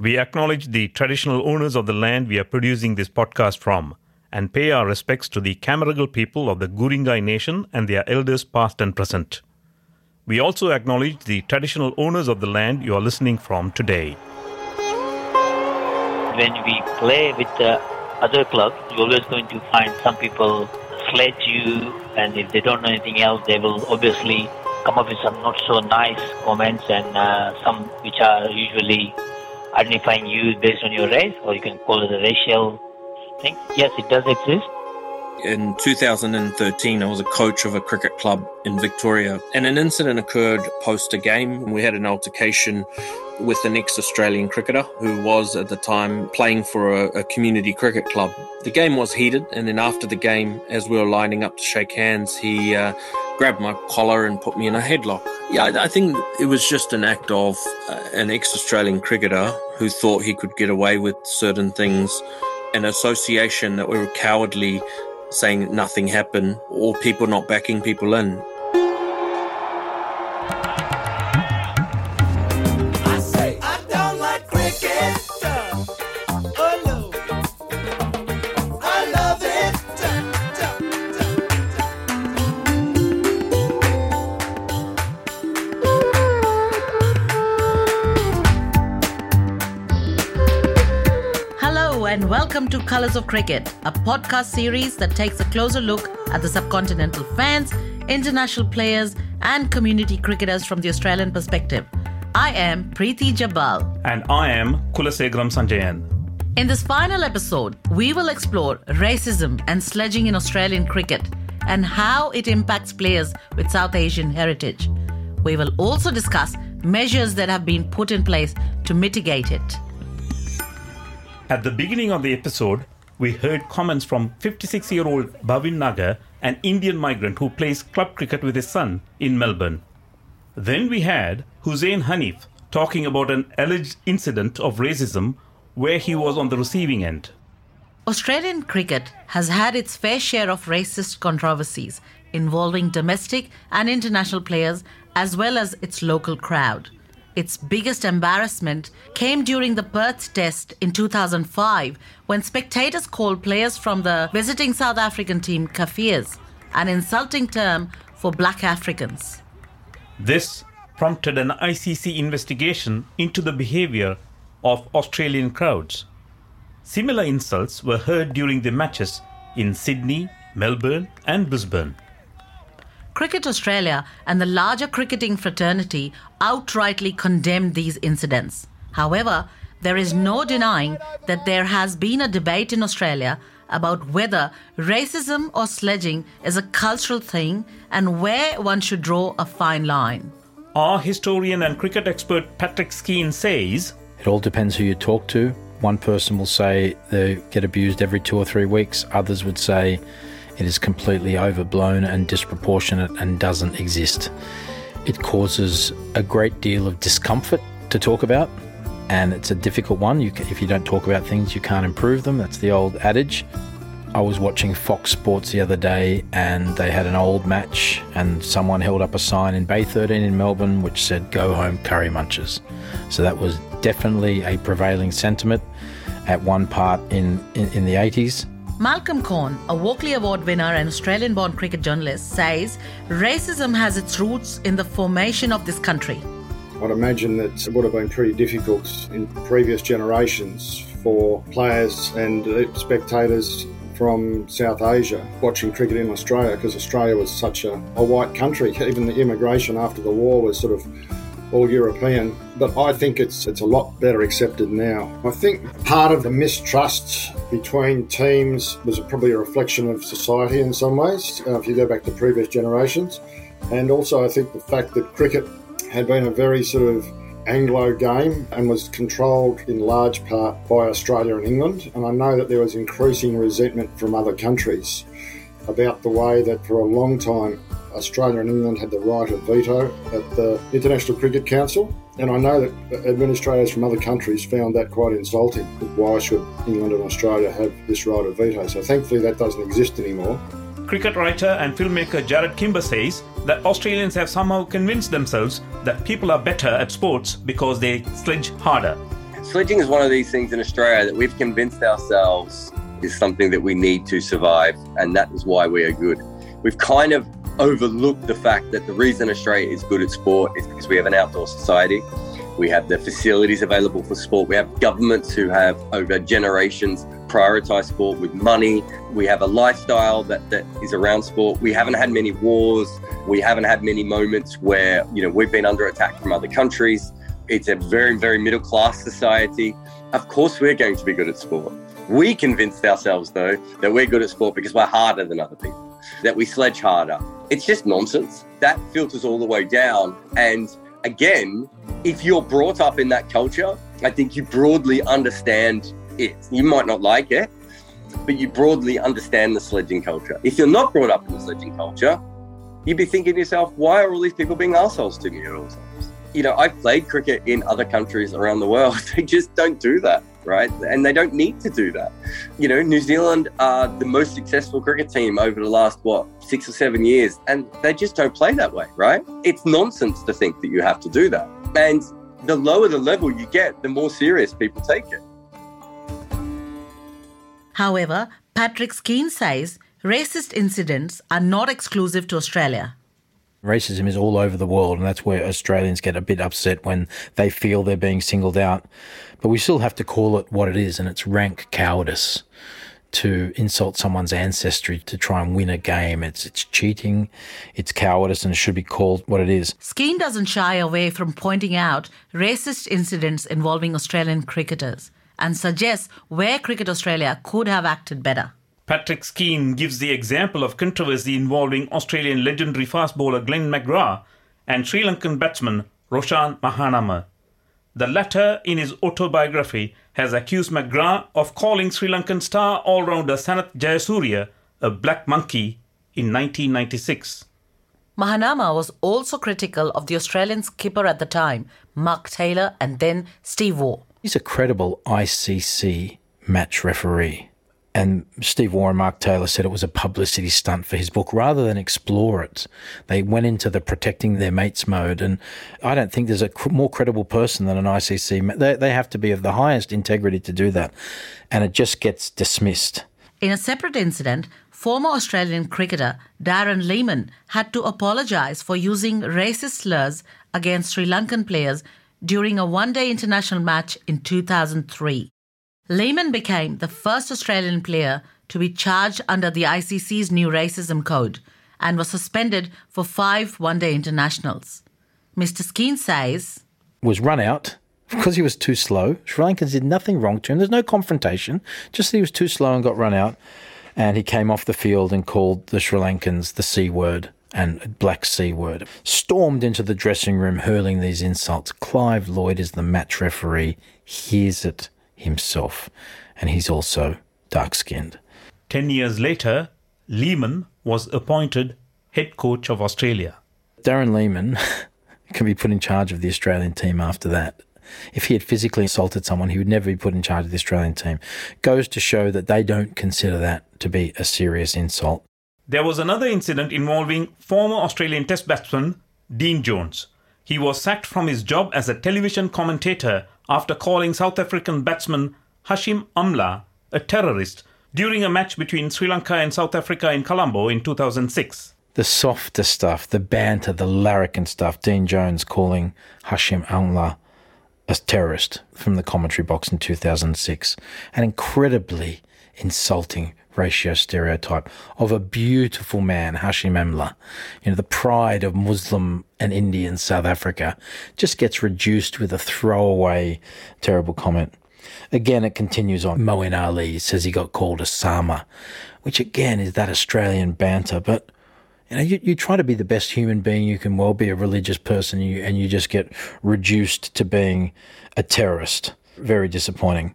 We acknowledge the traditional owners of the land we are producing this podcast from and pay our respects to the Cammeraygal people of the Guringai Nation and their elders past and present. We also acknowledge the traditional owners of the land you are listening from today. When we play with the other clubs, you're always going to find some people sledge you, and if they don't know anything else, they will obviously come up with some not so nice comments and uh, some which are usually identifying you based on your race, or you can call it a racial thing. Yes, it does exist. In 2013, I was a coach of a cricket club in Victoria, and an incident occurred post a game. We had an altercation with the next Australian cricketer who was at the time playing for a, a, community cricket club. The game was heated, and then after the game, as we were lining up to shake hands, he uh, grabbed my collar and put me in a headlock. Yeah, I, I think it was just an act of uh, an ex Australian cricketer who thought he could get away with certain things, an association that we were cowardly saying nothing happened, or people not backing people in. Of Cricket, a podcast series that takes a closer look at the subcontinental fans, international players, and community cricketers from the Australian perspective. I am Preeti Jabal. And I am Kulasegaram Sanjayan. In this final episode, we will explore racism and sledging in Australian cricket and how it impacts players with South Asian heritage. We will also discuss measures that have been put in place to mitigate it. At the beginning of the episode, we heard comments from 56 year old Bhavin Nagar, an Indian migrant who plays club cricket with his son in Melbourne. Then we had Hussein Hanif talking about an alleged incident of racism where he was on the receiving end. Australian cricket has had its fair share of racist controversies involving domestic and international players as well as its local crowd. Its biggest embarrassment came during the Perth Test in 2005 when spectators called players from the visiting South African team Kafirs, an insulting term for black Africans. This prompted an ICC investigation into the behavior of Australian crowds. Similar insults were heard during the matches in Sydney, Melbourne, and Brisbane. Cricket Australia and the larger cricketing fraternity outrightly condemned these incidents. However, there is no denying that there has been a debate in Australia about whether racism or sledging is a cultural thing and where one should draw a fine line. Our historian and cricket expert Patrick Skene says It all depends who you talk to. One person will say they get abused every two or three weeks, others would say it is completely overblown and disproportionate and doesn't exist. It causes a great deal of discomfort to talk about, and it's a difficult one. You, if you don't talk about things, you can't improve them. That's the old adage. I was watching Fox Sports the other day and they had an old match, and someone held up a sign in Bay 13 in Melbourne which said, Go home, curry munchers. So that was definitely a prevailing sentiment at one part in, in, in the 80s. Malcolm Conn, a Walkley Award winner and Australian born cricket journalist, says racism has its roots in the formation of this country. I'd imagine that it would have been pretty difficult in previous generations for players and spectators from South Asia watching cricket in Australia because Australia was such a, a white country. Even the immigration after the war was sort of all European, but I think it's it's a lot better accepted now. I think part of the mistrust between teams was probably a reflection of society in some ways, uh, if you go back to previous generations, and also I think the fact that cricket had been a very sort of Anglo game and was controlled in large part by Australia and England. And I know that there was increasing resentment from other countries about the way that for a long time Australia and England had the right of veto at the International Cricket Council. And I know that administrators from other countries found that quite insulting. Why should England and Australia have this right of veto? So thankfully that doesn't exist anymore. Cricket writer and filmmaker Jarrod Kimber says that Australians have somehow convinced themselves that people are better at sports because they sledge harder. Sledging is one of these things in Australia that we've convinced ourselves is something that we need to survive, and that is why we are good. We've kind of overlooked the fact that the reason Australia is good at sport is because we have an outdoor society. We have the facilities available for sport. We have governments who have, over generations, prioritized sport with money. We have a lifestyle that, that is around sport. We haven't had many wars. We haven't had many moments where, you know, we've been under attack from other countries. It's a very, very middle class society. Of course, we're going to be good at sport. We convinced ourselves, though, that we're good at sport because we're harder than other people, that we sledge harder. It's just nonsense. That filters all the way down. And again, if you're brought up in that culture, I think you broadly understand it. You might not like it, but you broadly understand the sledging culture. If you're not brought up in the sledging culture, you'd be thinking to yourself, why are all these people being assholes to me at all times? You know, I've played cricket in other countries around the world. They just don't do that, right? And they don't need to do that. You know, New Zealand are the most successful cricket team over the last, what, six or seven years, and they just don't play that way, right? It's nonsense to think that you have to do that. And the lower the level you get, the more serious people take it. However, Patrick Skene says racist incidents are not exclusive to Australia. Racism is all over the world, and that's where Australians get a bit upset when they feel they're being singled out. But we still have to call it what it is, and it's rank cowardice to insult someone's ancestry to try and win a game. It's it's cheating, it's cowardice, and it should be called what it is. Skene doesn't shy away from pointing out racist incidents involving Australian cricketers and suggests where Cricket Australia could have acted better. Patrick Skene gives the example of controversy involving Australian legendary fast bowler Glenn McGrath and Sri Lankan batsman Roshan Mahanama. The latter, in his autobiography, has accused McGrath of calling Sri Lankan star all rounder Sanath Jayasuriya a black monkey in 1996. Mahanama was also critical of the Australian skipper at the time, Mark Taylor, and then Steve Waugh. He's a credible ICC match referee. And Steve and Mark Taylor said it was a publicity stunt for his book rather than explore it. They went into the protecting their mates mode. And I don't think there's a more credible person than an ICC. They, they have to be of the highest integrity to do that. And it just gets dismissed. In a separate incident, former Australian cricketer Darren Lehmann had to apologise for using racist slurs against Sri Lankan players during a one day international match in 2003. Lehmann became the first Australian player to be charged under the ICC's new racism code and was suspended for five one day internationals. Mr. Skene says, Was run out because he was too slow. Sri Lankans did nothing wrong to him. There's no confrontation, just he was too slow and got run out. And he came off the field and called the Sri Lankans the C word and Black C word. Stormed into the dressing room hurling these insults. Clive Lloyd is the match referee, hears it himself, and he's also dark skinned. Ten years later, Lehmann was appointed head coach of Australia. Darren Lehmann can be put in charge of the Australian team after that. If he had physically assaulted someone, he would never be put in charge of the Australian team. Goes to show that they don't consider that to be a serious insult. There was another incident involving former Australian Test batsman Dean Jones. He was sacked from his job as a television commentator after calling South African batsman Hashim Amla a terrorist during a match between Sri Lanka and South Africa in Colombo in 2006. The softer stuff, the banter, the larrikin stuff, Dean Jones calling Hashim Amla a terrorist from the commentary box in 2006. An incredibly insulting ratio stereotype of a beautiful man, Hashim Amla, you know, the pride of Muslim and Indian South Africa, just gets reduced with a throwaway terrible comment. Again, it continues on. Moeen Ali says he got called Osama, which again is that Australian banter, but you know, you, you try to be the best human being you can well be a religious person and you, and you just get reduced to being a terrorist. Very disappointing.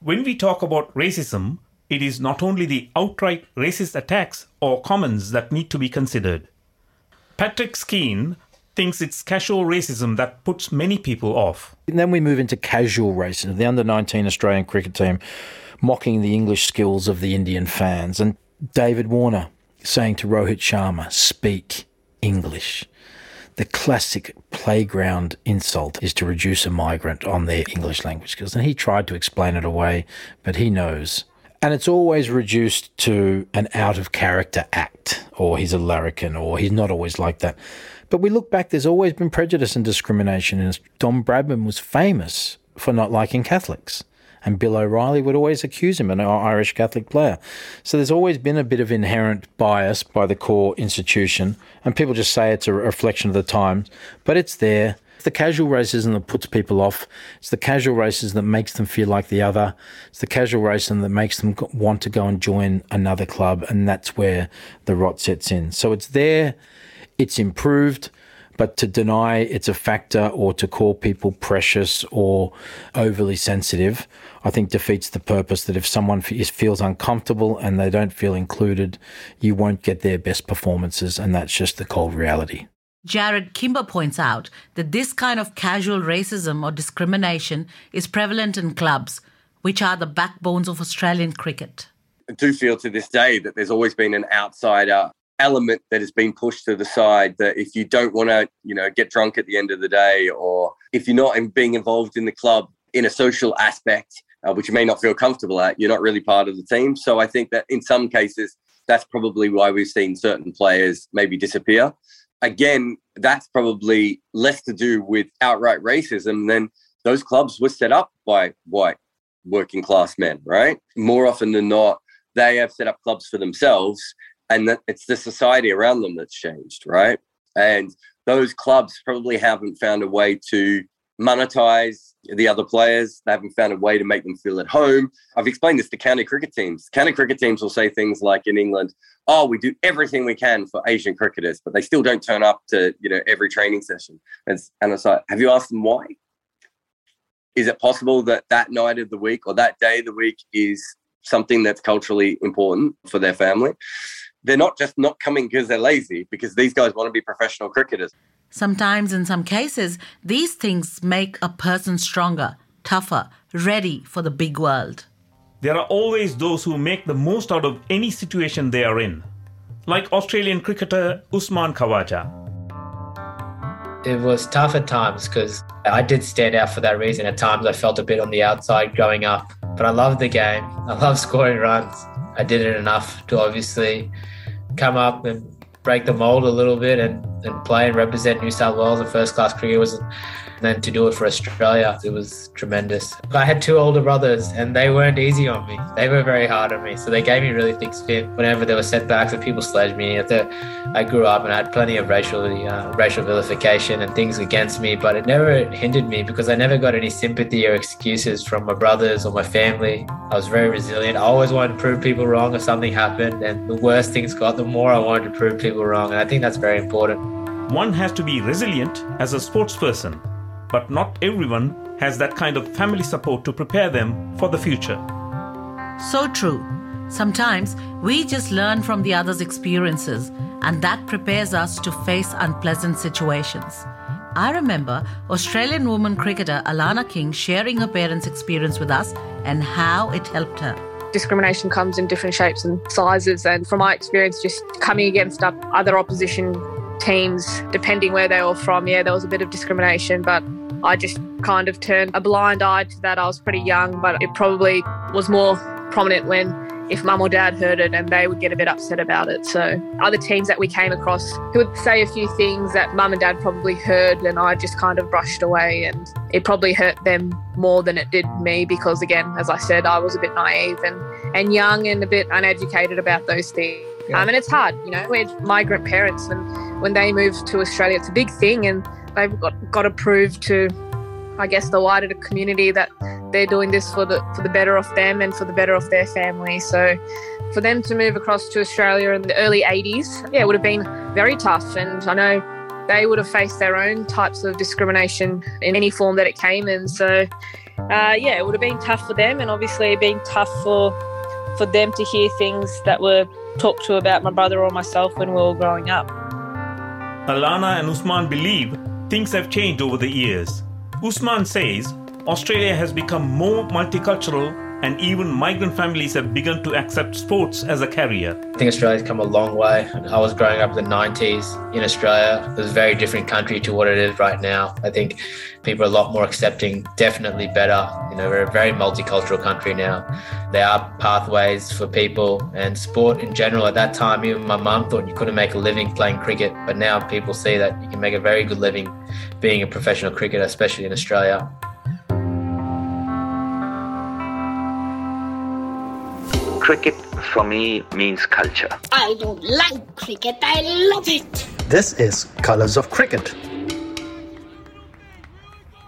When we talk about racism, it is not only the outright racist attacks or comments that need to be considered. Patrick Skene thinks it's casual racism that puts many people off. And then we move into casual racism, the under 19 Australian cricket team mocking the English skills of the Indian fans, and David Warner saying to Rohit Sharma, speak English. the classic playground insult is to reduce a migrant on their English language skills. And he tried to explain it away, but he knows. And it's always reduced to an out of character act, or he's a larrikin, or he's not always like that. But we look back, there's always been prejudice and discrimination. And Don Bradman was famous for not liking Catholics. And Bill O'Reilly would always accuse him, an Irish Catholic player. So there's always been a bit of inherent bias by the core institution, and people just say it's a reflection of the times, but it's there. The casual racism that puts people off. It's the casual racism that makes them feel like the other. It's the casual racism that makes them want to go and join another club, and that's where the rot sets in. So it's there, it's improved. But to deny it's a factor or to call people precious or overly sensitive, I think defeats the purpose that if someone feels uncomfortable and they don't feel included, you won't get their best performances. And that's just the cold reality. Jarrod Kimber points out that this kind of casual racism or discrimination is prevalent in clubs, which are the backbones of Australian cricket. I do feel to this day that there's always been an outsider element that has been pushed to the side that if you don't want to you know get drunk at the end of the day or if you're not in being involved in the club in a social aspect uh, which you may not feel comfortable at you're not really part of the team so i think that in some cases that's probably why we've seen certain players maybe disappear again that's probably less to do with outright racism than those clubs were set up by white working class men right more often than not they have set up clubs for themselves and that it's the society around them that's changed, right? And those clubs probably haven't found a way to monetize the other players. They haven't found a way to make them feel at home. I've explained this to county cricket teams. County cricket teams will say things like in England, "Oh, we do everything we can for Asian cricketers, but they still don't turn up to you know every training session." And it's, like, have you asked them why? Is it possible that that night of the week or that day of the week is something that's culturally important for their family? they're not just not coming because they're lazy, because these guys want to be professional cricketers. Sometimes, in some cases, these things make a person stronger, tougher, ready for the big world. There are always those who make the most out of any situation they are in, like Australian cricketer Usman Khawaja. It was tough at times because I did stand out for that reason. At times, I felt a bit on the outside growing up, but I loved the game. I love scoring runs. I did it enough to obviously come up and break the mold a little bit and, and play and represent New South Wales. In first class cricket was then to do it for Australia, it was tremendous. I had two older brothers and they weren't easy on me. They were very hard on me. So they gave me really thick skin whenever there were setbacks and people sledged me. I grew up and I had plenty of racial, uh, racial vilification and things against me, but it never hindered me because I never got any sympathy or excuses from my brothers or my family. I was very resilient. I always wanted to prove people wrong if something happened. And the worse things got, the more I wanted to prove people wrong. And I think that's very important. One has to be resilient as a sports person but not everyone has that kind of family support to prepare them for the future. So true. Sometimes we just learn from the other's experiences, and that prepares us to face unpleasant situations. I remember Australian woman cricketer Alana King sharing her parents' experience with us and how it helped her. Discrimination comes in different shapes and sizes, and from my experience, just coming against other opposition teams, depending where they were from, yeah, there was a bit of discrimination, but I just kind of turned a blind eye to that. I was pretty young, but it probably was more prominent when if mum or dad heard it and they would get a bit upset about it. So, other teams that we came across who would say a few things that mum and dad probably heard and I just kind of brushed away, and it probably hurt them more than it did me because, again, as I said, I was a bit naive and, and young and a bit uneducated about those things. Yeah. Um, and it's hard, you know, we're migrant parents, and when they move to Australia, it's a big thing, and they've got, got to prove to, I guess, the wider community that they're doing this for the for the better of them and for the better of their family. So, for them to move across to Australia in the early 80s, yeah, it would have been very tough. And I know they would have faced their own types of discrimination in any form that it came in. So, uh, yeah, it would have been tough for them, and obviously been tough for for them to hear things that were talked to about my brother or myself when we were growing up. Alana and Usman believe things have changed over the years. Usman says Australia has become more multicultural and even migrant families have begun to accept sports as a career. I think Australia's come a long way. I was growing up in the 90s in Australia. It was a very different country to what it is right now. I think people are a lot more accepting, definitely better. You know, we're a very multicultural country now. There are pathways for people and sport in general. At that time, even my mum thought you couldn't make a living playing cricket, but now people see that you can make a very good living being a professional cricketer, especially in Australia. Cricket for me means culture. I don't like cricket, I love it. This is Colors of Cricket.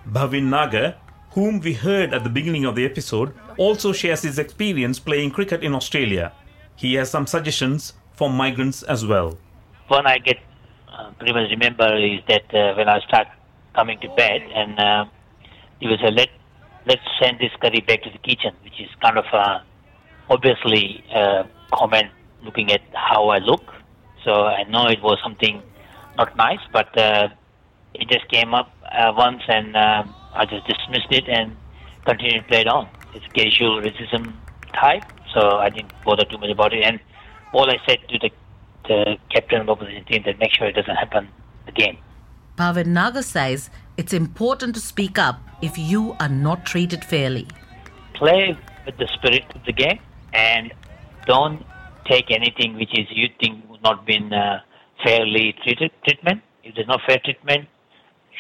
Bhavin Nagar, whom we heard at the beginning of the episode, also shares his experience playing cricket in Australia. He has some suggestions for migrants as well. One I get uh, pretty much remember is that uh, when I start coming to bed, and uh, he was a let let's send this curry back to the kitchen, which is kind of a obviously uh, comment looking at how I look. So I know it was something not nice, but uh, it just came up uh, once and uh, I just dismissed it and continued to play it on. It's casual racism type, so I didn't bother too much about it. And all I said to the, the captain of the opposition team that make sure it doesn't happen again. Bhavin Nagar says it's important to speak up if you are not treated fairly. Play with the spirit of the game and don't take anything which is you think would not been uh, fairly treated treatment. If there's no fair treatment,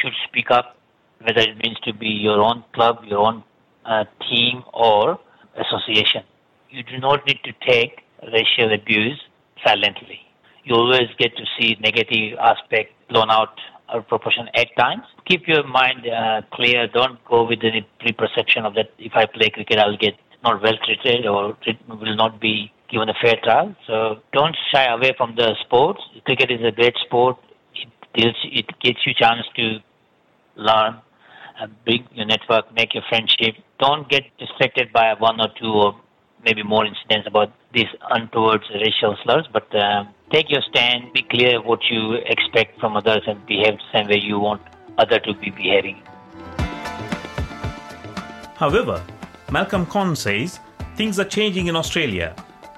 should speak up, whether it means to be your own club, your own uh, team, or association. You do not need to take racial abuse silently. You always get to see negative aspect blown out of proportion at times. Keep your mind uh, clear. Don't go with any preperception of that. If I play cricket, I'll get not well treated or will not be given a fair trial. So don't shy away from the sports. Cricket is a great sport. It gives, it gives you chance to learn, bring your network, make your friendship. Don't get distracted by one or two or maybe more incidents about these untoward racial slurs, but uh, take your stand, be clear what you expect from others and behave the same way you want other to be behaving. However, Malcolm Conn says things are changing in Australia,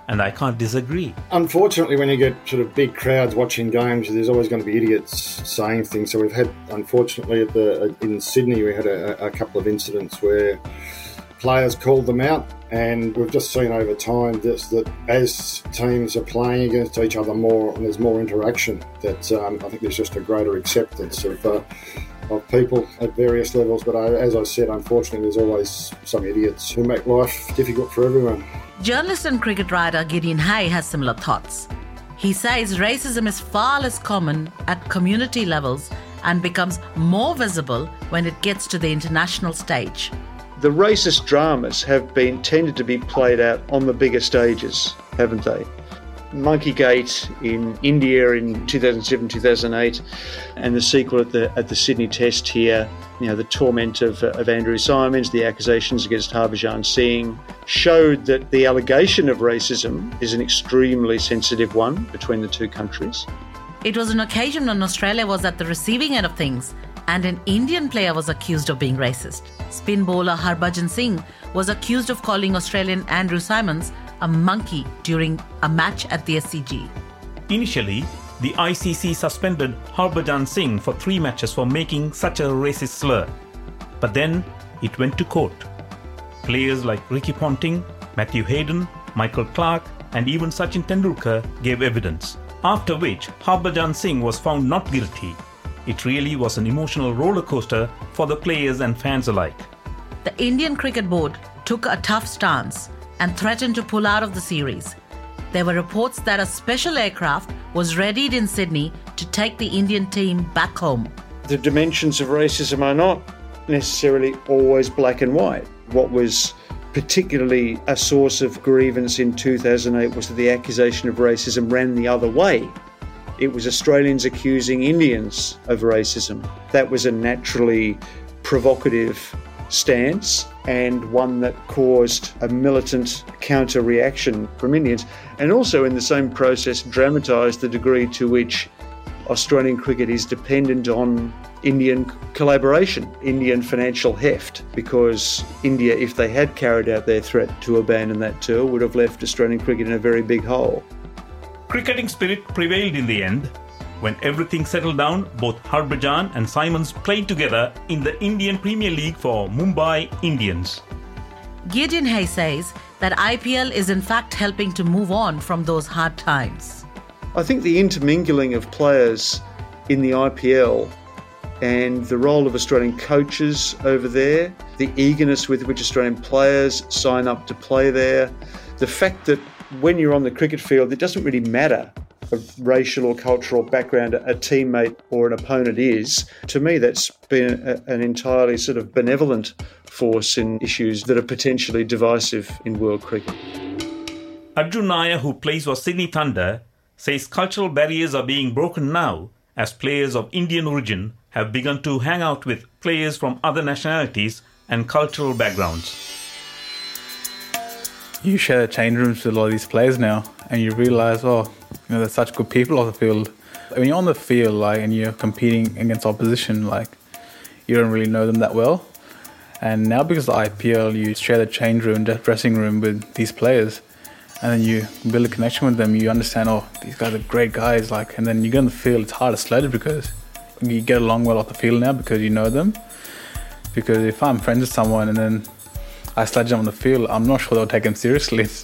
and I can't disagree. Unfortunately, when you get sort of big crowds watching games, there's always going to be idiots saying things. So we've had, unfortunately, at the in Sydney, we had a, a couple of incidents where players called them out, and we've just seen over time that as teams are playing against each other more and there's more interaction, that um, I think there's just a greater acceptance of. Uh, of people at various levels, but I, as I said, unfortunately, there's always some idiots who make life difficult for everyone. Journalist and cricket writer Gideon Haigh has similar thoughts. He says racism is far less common at community levels and becomes more visible when it gets to the international stage. The racist dramas have been tended to be played out on the bigger stages, haven't they? Monkeygate in India in 2007 2008, and the sequel at the at the Sydney Test here. You know, the torment of, of Andrew Symonds, the accusations against Harbhajan Singh showed that the allegation of racism is an extremely sensitive one between the two countries. It was an occasion when Australia was at the receiving end of things and an Indian player was accused of being racist. Spin bowler Harbhajan Singh was accused of calling Australian Andrew Symonds a monkey during a match at the SCG. Initially, the ICC suspended Harbhajan Singh for three matches for making such a racist slur. But then it went to court. Players like Ricky Ponting, Matthew Hayden, Michael Clarke, and even Sachin Tendulkar gave evidence. After which, Harbhajan Singh was found not guilty. It really was an emotional roller coaster for the players and fans alike. The Indian Cricket Board took a tough stance and threatened to pull out of the series. There were reports that a special aircraft was readied in Sydney to take the Indian team back home. The dimensions of racism are not necessarily always black and white. What was particularly a source of grievance in 2008 was that the accusation of racism ran the other way. It was Australians accusing Indians of racism. That was a naturally provocative stance and one that caused a militant counter reaction from Indians, and also in the same process dramatised the degree to which Australian cricket is dependent on Indian collaboration, Indian financial heft, because India, if they had carried out their threat to abandon that tour, would have left Australian cricket in a very big hole. Cricketing spirit prevailed in the end. When everything settled down, both Harbhajan and Symonds played together in the Indian Premier League for Mumbai Indians. Gideon Haigh says that IPL is in fact helping to move on from those hard times. I think the intermingling of players in the IPL and the role of Australian coaches over there, the eagerness with which Australian players sign up to play there, the fact that when you're on the cricket field, it doesn't really matter of racial or cultural background a teammate or an opponent is, to me, that's been a, an entirely sort of benevolent force in issues that are potentially divisive in world cricket. Arjun Nair, who plays for Sydney Thunder, says cultural barriers are being broken now as players of Indian origin have begun to hang out with players from other nationalities and cultural backgrounds. You share the change rooms with a lot of these players now, and you realize, oh, you know, there's such good people on the field. When you're on the field, like, and you're competing against opposition, like, you don't really know them that well. And now, because of the IPL, you share the change room, the dressing room with these players, and then you build a connection with them. You understand, oh, these guys are great guys. Like, and then you get on the field, it's hard to sledge because you get along well off the field now because you know them. Because if I'm friends with someone and then I sledge them on the field, I'm not sure they'll take them seriously.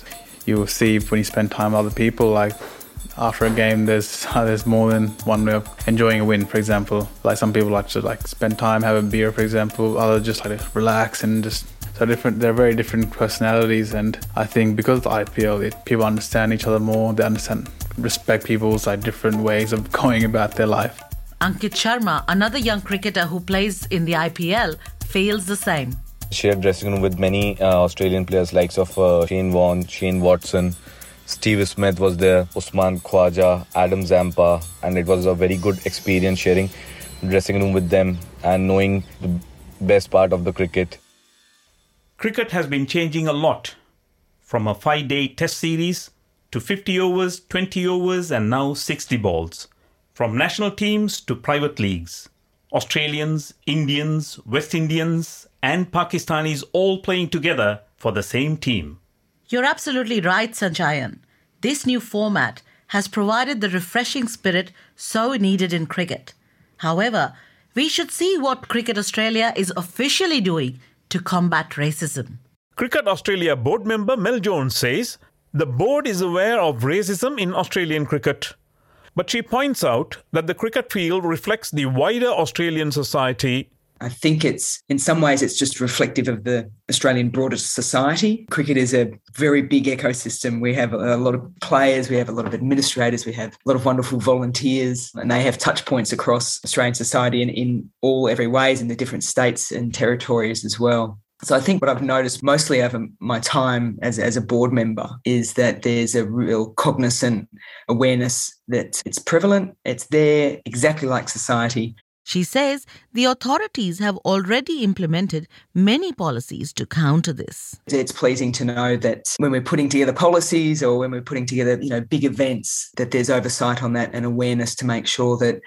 You will see when you spend time with other people, like after a game, there's there's more than one way of enjoying a win. For example, like some people like to like spend time, have a beer, for example. Others just like to relax and just so different. They're very different personalities, and I think because of the IPL, it, people understand each other more. They understand, respect people's like different ways of going about their life. Ankit Sharma, another young cricketer who plays in the IPL, feels the same. Shared dressing room with many uh, Australian players, likes of uh, Shane Warne, Shane Watson, Steve Smith was there, Usman Khawaja, Adam Zampa, and it was a very good experience sharing dressing room with them and knowing the best part of the cricket. Cricket has been changing a lot from a five day test series to 50 overs, 20 overs, and now 60 balls. From national teams to private leagues. Australians, Indians, West Indians, and Pakistanis all playing together for the same team. You're absolutely right, Sanjayan. This new format has provided the refreshing spirit so needed in cricket. However, we should see what Cricket Australia is officially doing to combat racism. Cricket Australia board member Mel Jones says the board is aware of racism in Australian cricket. But she points out that the cricket field reflects the wider Australian society I think it's in some ways it's just reflective of the Australian broader society. Cricket is a very big ecosystem. We have a lot of players, we have a lot of administrators, we have a lot of wonderful volunteers, and they have touch points across Australian society and in all every ways in the different states and territories as well. So I think what I've noticed mostly over my time as, as a board member is that there's a real cognizant awareness that it's prevalent, it's there exactly like society, she says the authorities have already implemented many policies to counter this. It's pleasing to know that when we're putting together policies or when we're putting together, you know, big events, that there's oversight on that and awareness to make sure that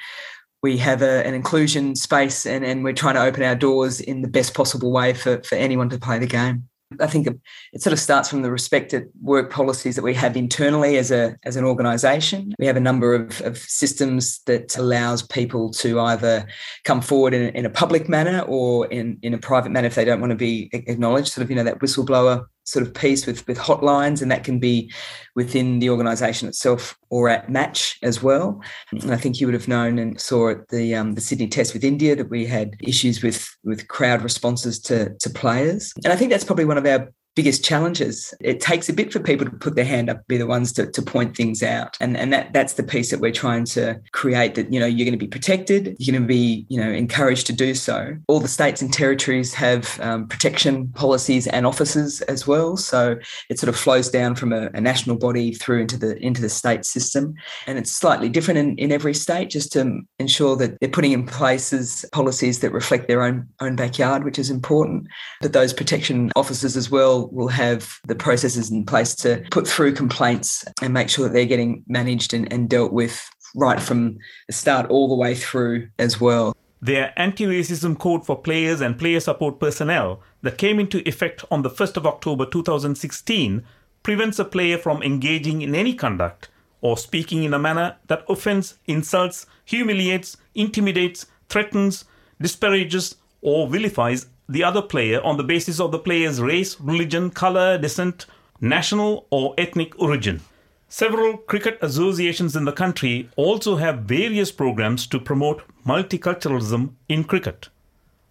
we have a, an inclusion space and, and we're trying to open our doors in the best possible way for, for anyone to play the game. I think it sort of starts from the respected work policies that we have internally as a as an organisation. We have a number of, of, systems that allows people to either come forward in, in a public manner or in, in a private manner if they don't want to be acknowledged. Sort of, you know, that whistleblower sort of piece with with hotlines, and that can be within the organisation itself or at match as well. And I think you would have known and saw at the um, the Sydney Test with India that we had issues with with crowd responses to to players, and I think that's probably one of our biggest challenges. It takes a bit for people to put their hand up, be the ones to, to point things out. And, and that that's the piece that we're trying to create that, you know, you're going to be protected, you're going to be, you know, encouraged to do so. All the states and territories have um, protection policies and offices as well. So it sort of flows down from a, a, national body through into the into the state system. And it's slightly different in, in every state just to ensure that they're putting in places policies that reflect their own own backyard, which is important. But those protection officers as well will have the processes in place to put through complaints and make sure that they're getting managed and, and dealt with right from the start all the way through as well. Their anti racism code for players and player support personnel that came into effect on the 1st of October 2016 prevents a player from engaging in any conduct or speaking in a manner that offends, insults, humiliates, intimidates, threatens, disparages, or vilifies the other player on the basis of the player's race, religion, color, descent, national, or ethnic origin. Several cricket associations in the country also have various programs to promote multiculturalism in cricket.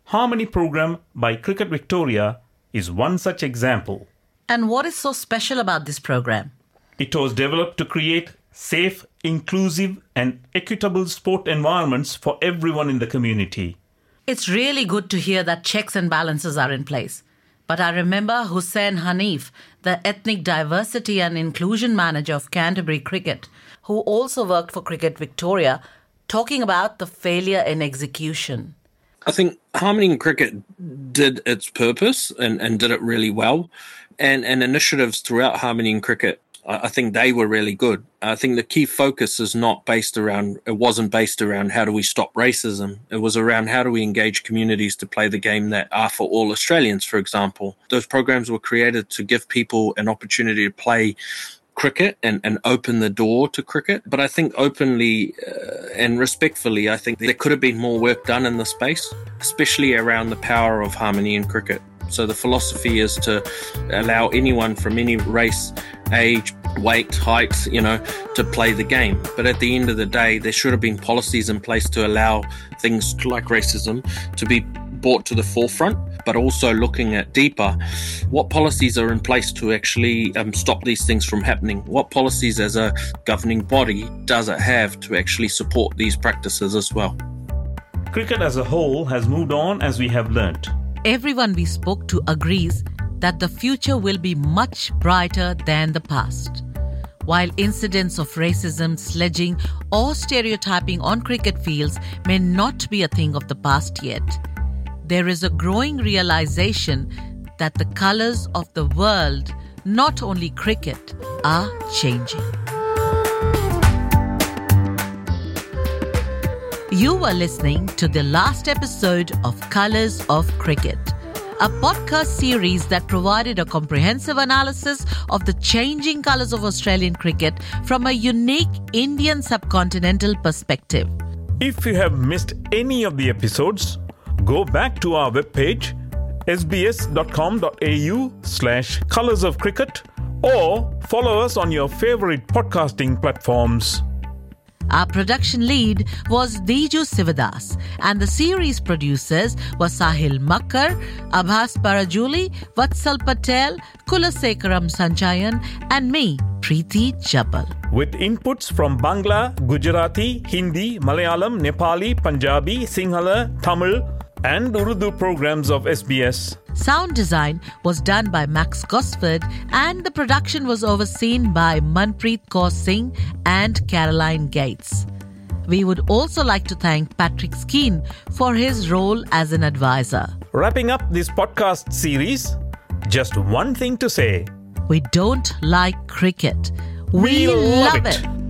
Harmony program by Cricket Victoria is one such example. And what is so special about this program? It was developed to create safe, inclusive, and equitable sport environments for everyone in the community. It's really good to hear that checks and balances are in place. But I remember Hussein Hanif, the Ethnic Diversity and Inclusion Manager of Canterbury Cricket, who also worked for Cricket Victoria, talking about the failure in execution. I think Harmony in Cricket did its purpose and, and did it really well. And, and initiatives throughout Harmony in Cricket I think they were really good. I think the key focus is not based around, it wasn't based around how do we stop racism. It was around how do we engage communities to play the game that are for all Australians, for example. Those programs were created to give people an opportunity to play cricket and, and open the door to cricket. But I think openly uh, and respectfully, I think there could have been more work done in the space, especially around the power of harmony in cricket. So the philosophy is to allow anyone from any race, age, weight, height, you know, to play the game. But at the end of the day, there should have been policies in place to allow things like racism to be brought to the forefront, but also looking at deeper what policies are in place to actually um, stop these things from happening. What policies, as a governing body, does it have to actually support these practices as well? Cricket as a whole has moved on as we have learnt. Everyone we spoke to agrees that the future will be much brighter than the past. While incidents of racism, sledging, or stereotyping on cricket fields may not be a thing of the past yet, there is a growing realization that the colors of the world, not only cricket, are changing. You were listening to the last episode of Colors of Cricket a podcast series that provided a comprehensive analysis of the changing colours of Australian cricket from a unique Indian subcontinental perspective. If you have missed any of the episodes, go back to our webpage sbs.com.au slash colours of cricket or follow us on your favourite podcasting platforms. Our production lead was Diju Sivadas, and the series producers were Sahil Makkar, Abhas Parajuli, Vatsal Patel, Kulasekaram Sanchayan, and me, Preeti Jabal. With inputs from Bangla, Gujarati, Hindi, Malayalam, Nepali, Punjabi, Sinhala, Tamil, and Urdu programs of SBS. Sound design was done by Max Gosford and the production was overseen by Manpreet Kaur Singh and Caroline Gates. We would also like to thank Patrick Skene for his role as an advisor. Wrapping up this podcast series, just one thing to say. We don't like cricket. We, we love, love, it. it.